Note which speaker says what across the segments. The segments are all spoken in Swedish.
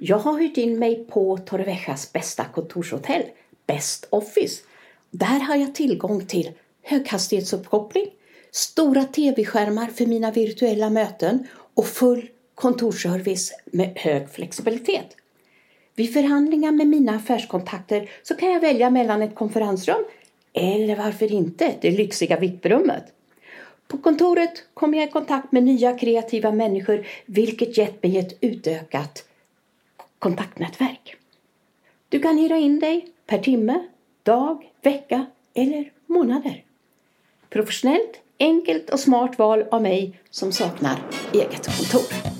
Speaker 1: Jag har hyrt in mig på Torreviejas bästa kontorshotell, Best Office. Där har jag tillgång till höghastighetsuppkoppling, stora tv-skärmar för mina virtuella möten och full kontorsservice med hög flexibilitet. Vid förhandlingar med mina affärskontakter så kan jag välja mellan ett konferensrum eller varför inte det lyxiga VIP-rummet. På kontoret kommer jag i kontakt med nya kreativa människor vilket gett mig ett utökat kontaktnätverk. Du kan hyra in dig per timme, dag, vecka eller månader. Professionellt, enkelt och smart val av mig som saknar eget kontor.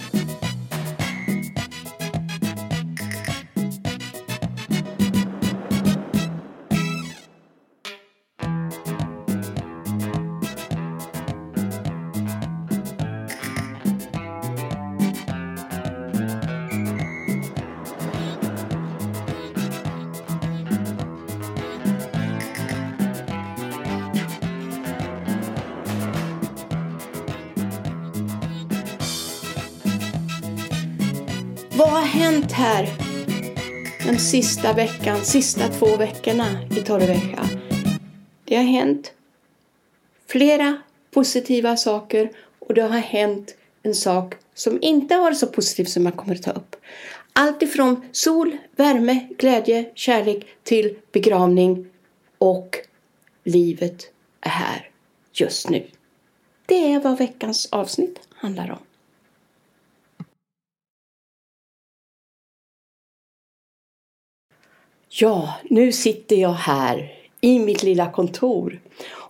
Speaker 1: Sista veckan, sista två veckorna i Torrevieja? Det har hänt flera positiva saker och det har hänt en sak som inte har varit så positiv som jag kommer att ta upp. Allt ifrån sol, värme, glädje, kärlek till begravning och livet är här just nu. Det är vad veckans avsnitt handlar om. Ja, nu sitter jag här i mitt lilla kontor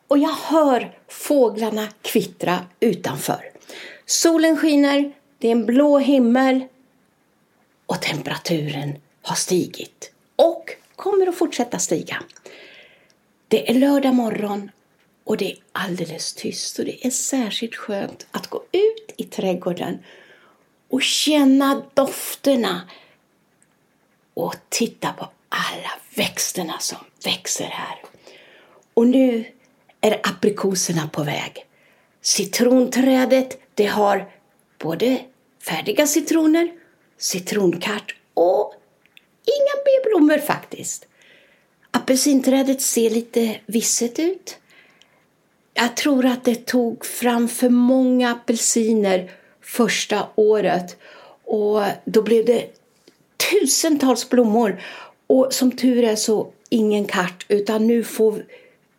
Speaker 1: och jag hör fåglarna kvittra utanför. Solen skiner, det är en blå himmel och temperaturen har stigit och kommer att fortsätta stiga. Det är lördag morgon och det är alldeles tyst och det är särskilt skönt att gå ut i trädgården och känna dofterna och titta på alla växterna som växer här. Och nu är aprikoserna på väg. Citronträdet det har både färdiga citroner, citronkart och inga B-blommor faktiskt. Apelsinträdet ser lite visset ut. Jag tror att det tog fram för många apelsiner första året och då blev det tusentals blommor och som tur är så ingen kart utan nu får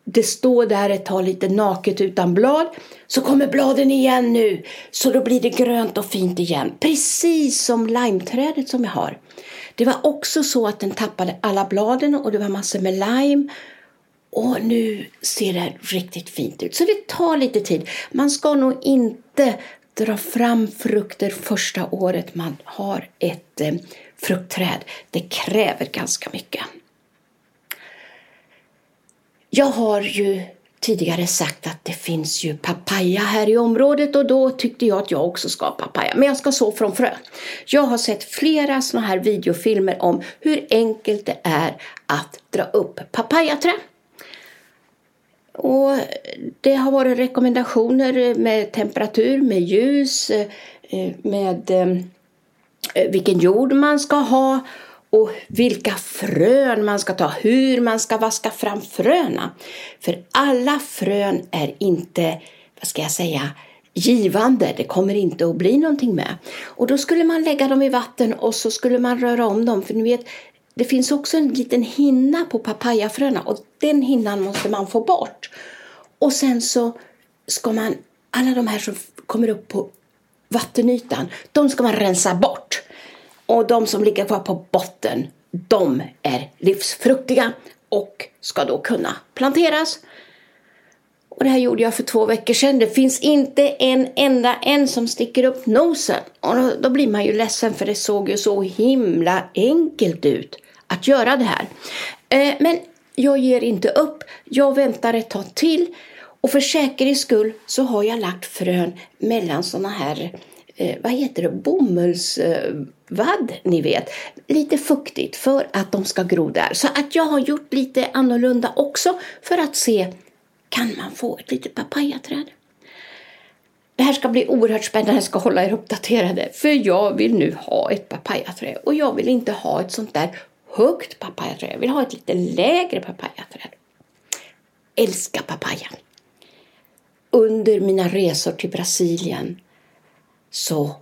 Speaker 1: det stå där ett tag lite naket utan blad. Så kommer bladen igen nu så då blir det grönt och fint igen. Precis som limeträdet som jag har. Det var också så att den tappade alla bladen och det var massor med lime. Och nu ser det riktigt fint ut. Så det tar lite tid. Man ska nog inte dra fram frukter första året man har ett eh, fruktträd. Det kräver ganska mycket. Jag har ju tidigare sagt att det finns ju papaya här i området och då tyckte jag att jag också ska ha papaya. Men jag ska så från frö. Jag har sett flera sådana här videofilmer om hur enkelt det är att dra upp papayaträd. Och det har varit rekommendationer med temperatur, med ljus, eh, med eh, Eh, vilken jord man ska ha och vilka frön man ska ta, hur man ska vaska fram fröna. För alla frön är inte, vad ska jag säga, givande. Det kommer inte att bli någonting med. Och då skulle man lägga dem i vatten och så skulle man röra om dem. För ni vet, det finns också en liten hinna på papayafröna och den hinnan måste man få bort. Och sen så ska man, alla de här som kommer upp på vattenytan, de ska man rensa bort. Och de som ligger kvar på botten, de är livsfruktiga och ska då kunna planteras. Och det här gjorde jag för två veckor sedan. Det finns inte en enda en som sticker upp nosen. Och då, då blir man ju ledsen för det såg ju så himla enkelt ut att göra det här. Eh, men jag ger inte upp. Jag väntar ett tag till. Och för säkerhets skull så har jag lagt frön mellan såna här eh, vad heter det, bomullsvadd, ni vet. Lite fuktigt för att de ska gro där. Så att jag har gjort lite annorlunda också för att se, kan man få ett litet papayaträd? Det här ska bli oerhört spännande. Jag ska hålla er uppdaterade. För jag vill nu ha ett papayaträd. Och jag vill inte ha ett sånt där högt papayaträd. Jag vill ha ett lite lägre papayaträd. Älskar papayan! Under mina resor till Brasilien så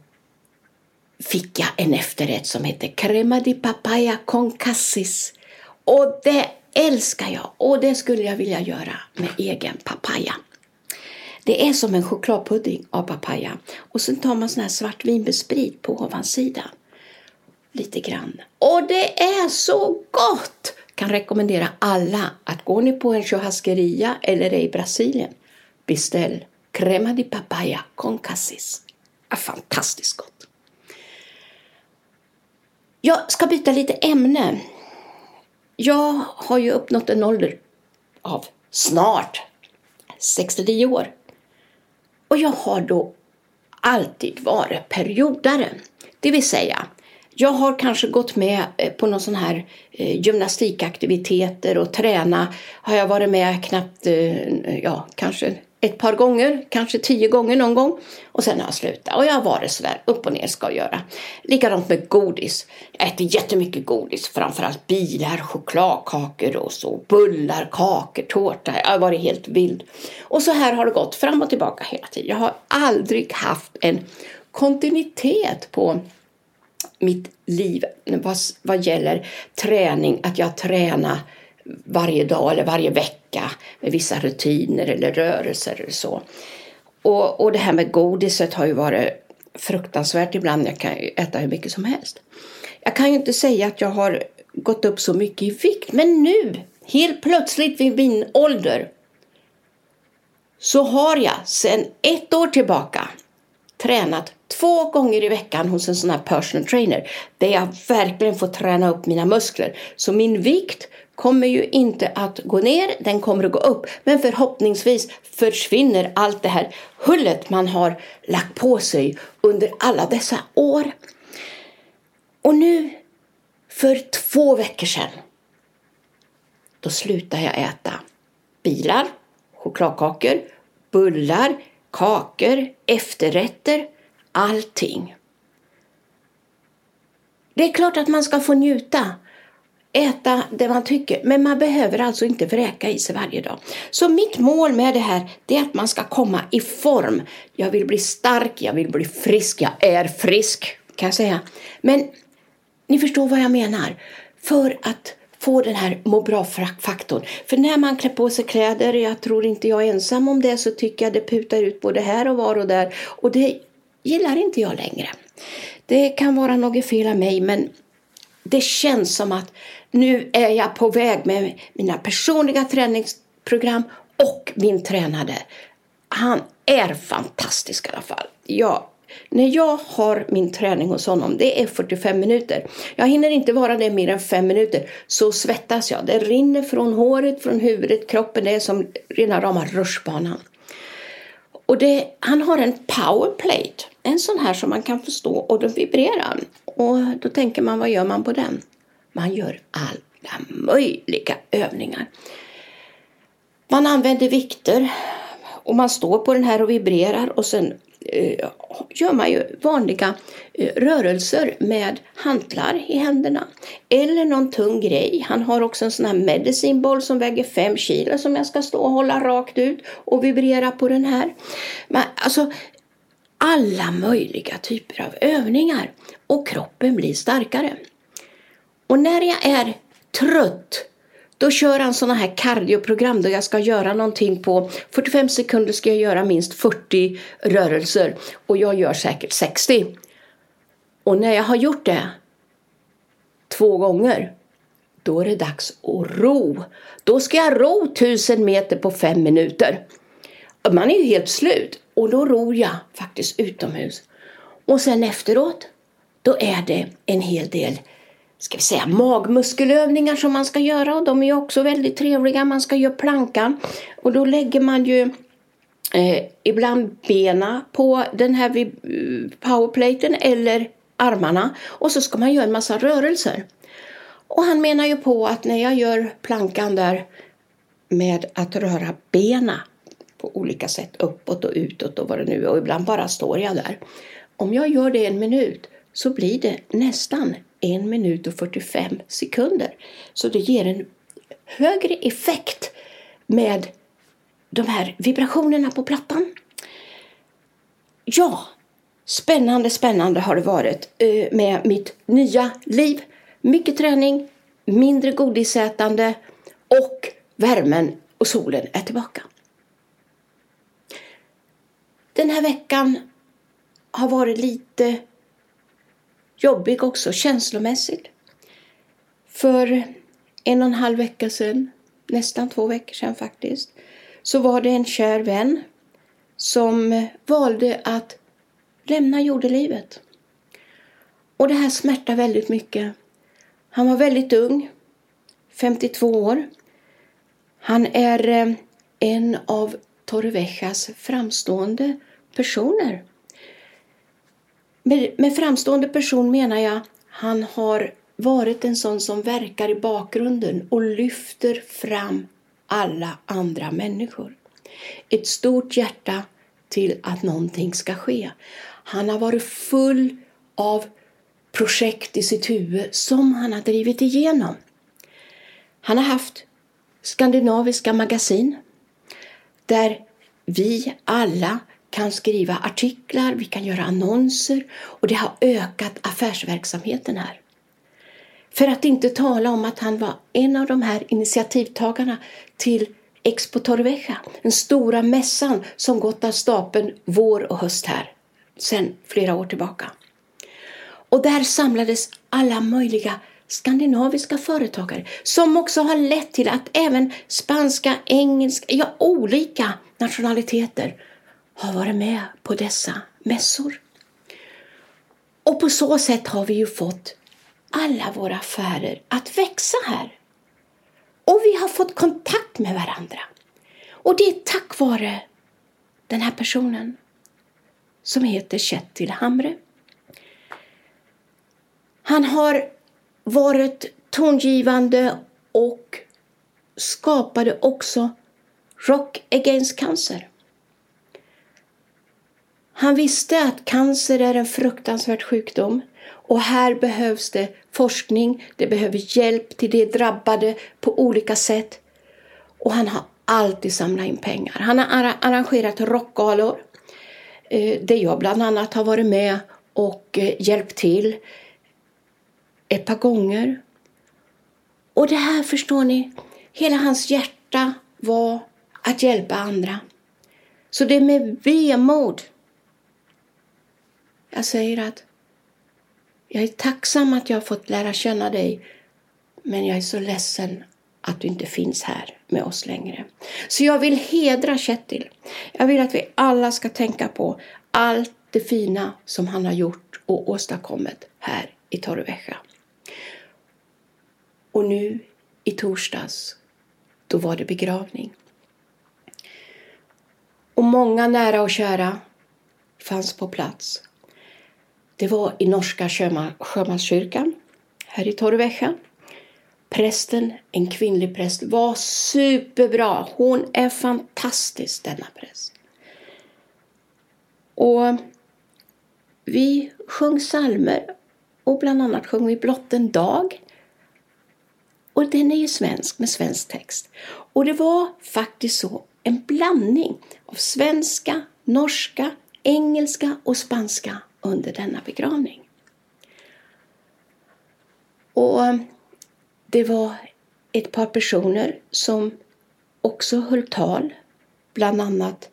Speaker 1: fick jag en efterrätt som hette crema di papaya con cassis. Och det älskar jag och det skulle jag vilja göra med egen papaya. Det är som en chokladpudding av papaya. Och sen tar man sån här svartvinbärssprit på ovansidan. Lite grann. Och det är så gott! Kan rekommendera alla att går ni på en churrasqueria eller är i Brasilien, beställ crema di papaya con cassis. Ja, fantastiskt gott! Jag ska byta lite ämne. Jag har ju uppnått en ålder av snart 69 år. Och jag har då alltid varit periodare. Det vill säga, jag har kanske gått med eh, på någon sån här eh, gymnastikaktiviteter och träna. Har jag varit med knappt, eh, ja, kanske ett par gånger, kanske tio gånger någon gång. Och sen har jag slutat. Och jag har varit sådär upp och ner ska jag göra. Likadant med godis. Jag äter jättemycket godis. Framförallt bilar, chokladkakor och så. Bullar, kakor, tårta. Jag har varit helt vild. Och så här har det gått fram och tillbaka hela tiden. Jag har aldrig haft en kontinuitet på mitt liv vad, vad gäller träning. Att jag tränar varje dag eller varje vecka med vissa rutiner eller rörelser eller så. Och, och det här med godiset har ju varit fruktansvärt ibland. Jag kan ju äta hur mycket som helst. Jag kan ju inte säga att jag har gått upp så mycket i vikt, men nu, helt plötsligt vid min ålder, så har jag sedan ett år tillbaka tränat två gånger i veckan hos en sån här personal trainer där jag verkligen får träna upp mina muskler. Så min vikt kommer ju inte att gå ner, den kommer att gå upp. Men förhoppningsvis försvinner allt det här hullet man har lagt på sig under alla dessa år. Och nu, för två veckor sedan, då slutade jag äta bilar, chokladkakor, bullar, kakor, efterrätter, allting. Det är klart att man ska få njuta äta det man tycker. Men man behöver alltså inte vräka i sig varje dag. Så mitt mål med det här det är att man ska komma i form. Jag vill bli stark, jag vill bli frisk. Jag är frisk kan jag säga. Men ni förstår vad jag menar. För att få den här må bra-faktorn. För när man klär på sig kläder, jag tror inte jag är ensam om det, så tycker jag det putar ut både här och var och där. Och det gillar inte jag längre. Det kan vara något fel av mig, men det känns som att nu är jag på väg med mina personliga träningsprogram och min tränare. Han är fantastisk i alla fall. Ja, när jag har min träning hos honom, det är 45 minuter. Jag hinner inte vara det mer än 5 minuter, så svettas jag. Det rinner från håret, från huvudet, kroppen. Det är som rena rama rutschbanan. Och det, han har en powerplate, en sån här som man kan förstå och den vibrerar. Och då tänker man, vad gör man på den? Man gör alla möjliga övningar. Man använder vikter och man står på den här och vibrerar och sen gör man ju vanliga eh, rörelser med hantlar i händerna. Eller någon tung grej. Han har också en sån här medicinboll som väger 5 kilo som jag ska stå och hålla rakt ut och vibrera på den här. Men, alltså, alla möjliga typer av övningar och kroppen blir starkare. Och när jag är trött då kör han sådana här kardioprogram där jag ska göra någonting på 45 sekunder ska jag göra minst 40 rörelser och jag gör säkert 60. Och när jag har gjort det två gånger då är det dags att ro. Då ska jag ro 1000 meter på fem minuter. Man är ju helt slut och då ror jag faktiskt utomhus. Och sen efteråt då är det en hel del ska vi säga, magmuskelövningar som man ska göra och de är också väldigt trevliga. Man ska göra plankan och då lägger man ju eh, ibland bena på den här powerplaten eller armarna och så ska man göra en massa rörelser. Och han menar ju på att när jag gör plankan där med att röra bena på olika sätt, uppåt och utåt och vad det nu är. Och ibland bara står jag där. Om jag gör det en minut så blir det nästan 1 minut och 45 sekunder. Så det ger en högre effekt med de här vibrationerna på plattan. Ja, spännande, spännande har det varit eh, med mitt nya liv. Mycket träning, mindre godisätande och värmen och solen är tillbaka. Den här veckan har varit lite jobbig också känslomässigt. För en och en halv vecka sedan, nästan två veckor sedan faktiskt, så var det en kär vän som valde att lämna jordelivet. Och det här smärtar väldigt mycket. Han var väldigt ung, 52 år. Han är eh, en av Torreviejas framstående personer. Med, med framstående person menar jag han har varit en sån som verkar i bakgrunden och lyfter fram alla andra människor. Ett stort hjärta till att någonting ska ske. Han har varit full av projekt i sitt huvud som han har drivit igenom. Han har haft skandinaviska magasin där vi alla kan skriva artiklar, vi kan göra annonser och det har ökat affärsverksamheten här. För att inte tala om att han var en av de här initiativtagarna till Expo Torrevieja, den stora mässan som gått av stapeln vår och höst här sedan flera år tillbaka. Och där samlades alla möjliga skandinaviska företagare som också har lett till att även spanska, engelska, ja olika nationaliteter har varit med på dessa mässor. Och på så sätt har vi ju fått alla våra affärer att växa här. Och vi har fått kontakt med varandra. Och det är tack vare den här personen som heter Kjetil Hamre. Han har varit tongivande och skapade också Rock Against Cancer. Han visste att cancer är en fruktansvärd sjukdom och här behövs det forskning, det behöver hjälp till de drabbade på olika sätt. Och han har alltid samlat in pengar. Han har arrangerat rockgalor eh, där jag bland annat har varit med och eh, hjälpt till ett par gånger. Och det här förstår ni, hela hans hjärta var att hjälpa andra. Så det är med vemod jag säger att jag är tacksam att jag har fått lära känna dig men jag är så ledsen att du inte finns här med oss längre. Så jag vill hedra Kjetil. Jag vill att vi alla ska tänka på allt det fina som han har gjort och åstadkommit här i Torrevieja. Och nu i torsdags, då var det begravning. Och många nära och kära fanns på plats. Det var i norska sjömanskyrkan här i Torrevieja. Prästen, en kvinnlig präst, var superbra. Hon är fantastisk denna präst. Och vi sjöng salmer och bland annat sjöng vi Blott en dag. Och den är ju svensk med svensk text. Och det var faktiskt så en blandning av svenska, norska, engelska och spanska under denna begravning. Och det var ett par personer som också höll tal, bland annat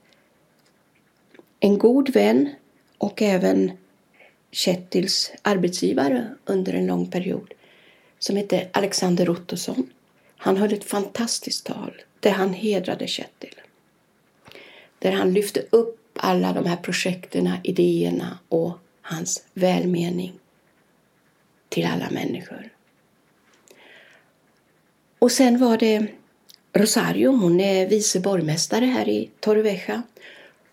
Speaker 1: en god vän och även Kettils arbetsgivare under en lång period som hette Alexander Ottosson. Han höll ett fantastiskt tal där han hedrade Kettil. Där han lyfte upp alla de här projekten, idéerna och hans välmening till alla människor. Och sen var det Rosario, hon är vice borgmästare här i Torrevieja,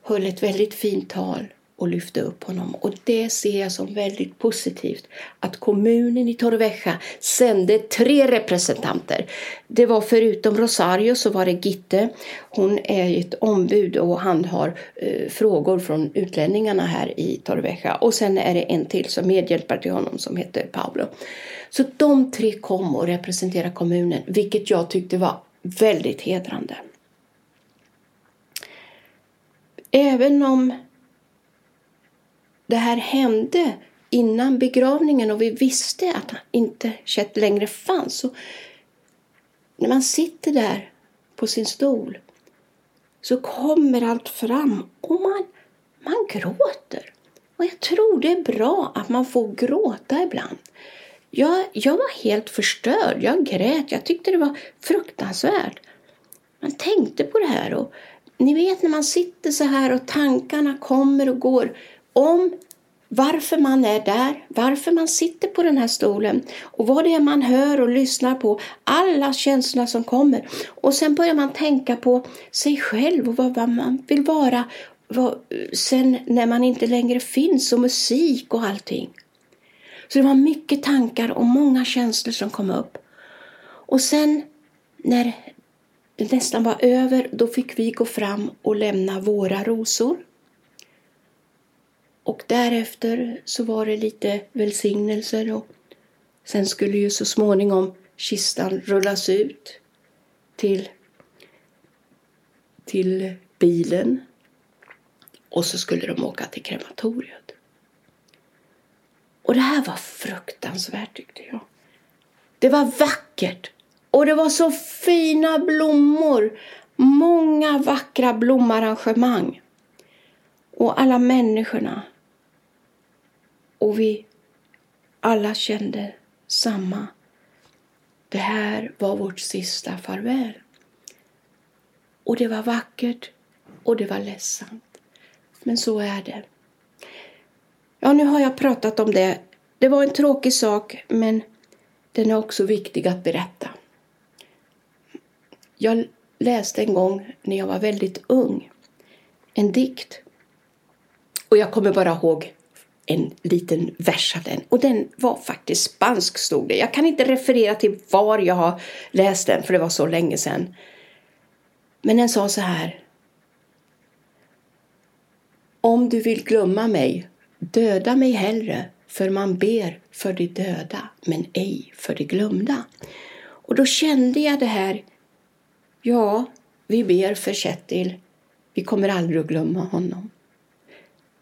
Speaker 1: höll ett väldigt fint tal och lyfte upp honom. Och det ser jag som väldigt positivt. Att kommunen i Torrevieja sände tre representanter. Det var förutom Rosario så var det Gitte. Hon är ett ombud och handhar eh, frågor från utlänningarna här i Torrevieja. Och sen är det en till som medhjälpare till honom som heter Pablo. Så de tre kom och representerade kommunen, vilket jag tyckte var väldigt hedrande. Även om det här hände innan begravningen och vi visste att inte Chet längre fanns. Så när man sitter där på sin stol så kommer allt fram och man, man gråter. Och jag tror det är bra att man får gråta ibland. Jag, jag var helt förstörd. Jag grät. Jag tyckte det var fruktansvärt. Man tänkte på det här. Och ni vet när man sitter så här och tankarna kommer och går om varför man är där, varför man sitter på den här stolen och vad det är man hör och lyssnar på, alla känslor som kommer. Och sen börjar man tänka på sig själv och vad man vill vara vad, sen när man inte längre finns och musik och allting. Så det var mycket tankar och många känslor som kom upp. Och sen när det nästan var över, då fick vi gå fram och lämna våra rosor och därefter så var det lite välsignelser och sen skulle ju så småningom kistan rullas ut till, till bilen och så skulle de åka till krematoriet. Och det här var fruktansvärt tyckte jag. Det var vackert och det var så fina blommor. Många vackra blomarrangemang. Och alla människorna och vi alla kände samma. Det här var vårt sista farväl. Och det var vackert och det var ledsamt. Men så är det. Ja, nu har jag pratat om det. Det var en tråkig sak, men den är också viktig att berätta. Jag läste en gång när jag var väldigt ung en dikt. Och jag kommer bara ihåg en liten vers av den. Och den var faktiskt spansk stod det. Jag kan inte referera till var jag har läst den för det var så länge sedan. Men den sa så här. Om du vill glömma mig, döda mig hellre, för man ber för de döda, men ej för de glömda. Och då kände jag det här, ja, vi ber för Kjetil, vi kommer aldrig att glömma honom.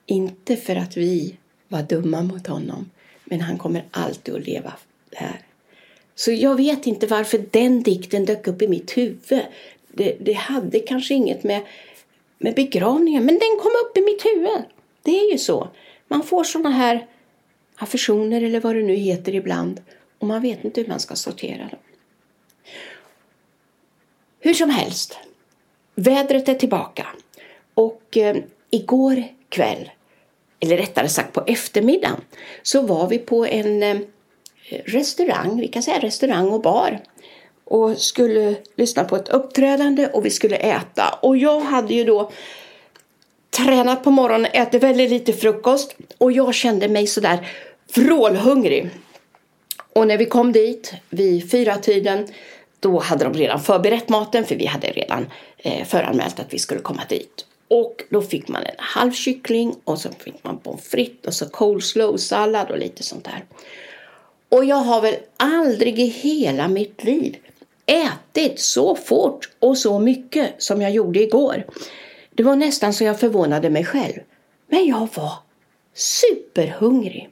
Speaker 1: Inte för att vi var dumma mot honom. Men han kommer alltid att leva här. Så jag vet inte varför den dikten dök upp i mitt huvud. Det, det hade kanske inget med, med begravningen, men den kom upp i mitt huvud. Det är ju så. Man får såna här affektioner eller vad det nu heter ibland och man vet inte hur man ska sortera dem. Hur som helst, vädret är tillbaka och eh, igår kväll eller rättare sagt på eftermiddagen, så var vi på en eh, restaurang, vi kan säga restaurang och bar och skulle lyssna på ett uppträdande och vi skulle äta. Och jag hade ju då tränat på morgonen, ätit väldigt lite frukost och jag kände mig sådär vrålhungrig. Och när vi kom dit vid fyra tiden då hade de redan förberett maten för vi hade redan eh, föranmält att vi skulle komma dit. Och då fick man en halv kyckling och så fick man pommes frites och så coleslaw sallad och lite sånt där. Och jag har väl aldrig i hela mitt liv ätit så fort och så mycket som jag gjorde igår. Det var nästan så jag förvånade mig själv. Men jag var superhungrig.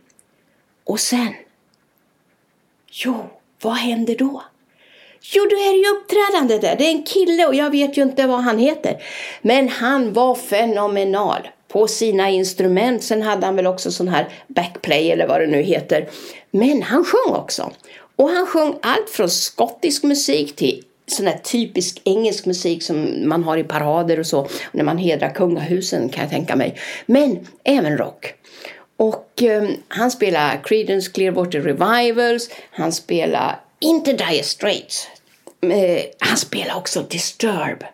Speaker 1: Och sen, jo, vad hände då? Jo, du är ju uppträdande där. Det är en kille och jag vet ju inte vad han heter. Men han var fenomenal på sina instrument. Sen hade han väl också sån här backplay eller vad det nu heter. Men han sjöng också. Och han sjöng allt från skottisk musik till sån här typisk engelsk musik som man har i parader och så. När man hedrar kungahusen kan jag tänka mig. Men även rock. Och eh, han spelar Creedence Clearwater Revivals. Han spelar inte Dire Straits. Eh, han spelar också Disturb,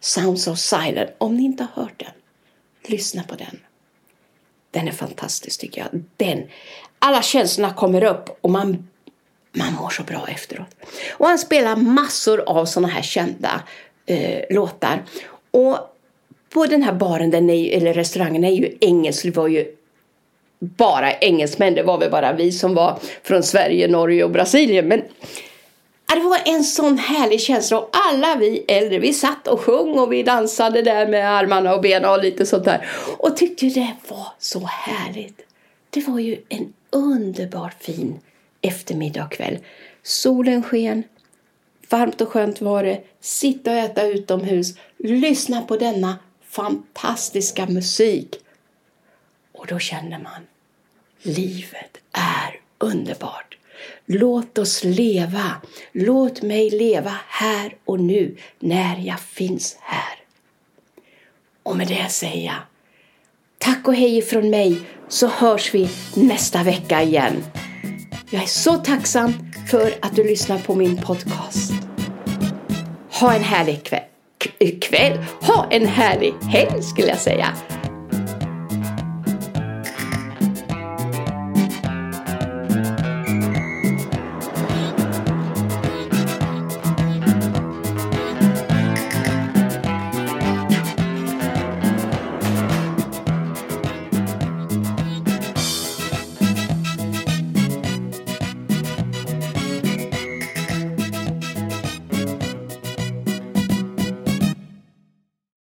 Speaker 1: Sounds of Silence. Om ni inte har hört den, lyssna på den. den är fantastisk tycker jag. Den, alla känslorna kommer upp och man, man mår så bra efteråt. Och han spelar massor av sådana här kända eh, låtar. Och på den här baren, den är, eller restaurangen, är ju engelsk. Det var ju bara engelsmän. Det var väl bara vi som var från Sverige, Norge och Brasilien. Men det var en sån härlig känsla och alla vi äldre, vi satt och sjöng och vi dansade där med armarna och benen och lite sånt där. Och tyckte det var så härligt. Det var ju en underbart fin eftermiddag och kväll. Solen sken, varmt och skönt var det. Sitta och äta utomhus, lyssna på denna fantastiska musik. Och då kände man, livet är underbart. Låt oss leva. Låt mig leva här och nu när jag finns här. Och med det säger jag tack och hej från mig så hörs vi nästa vecka igen. Jag är så tacksam för att du lyssnar på min podcast. Ha en härlig kväll. kväll. Ha en härlig helg skulle jag säga.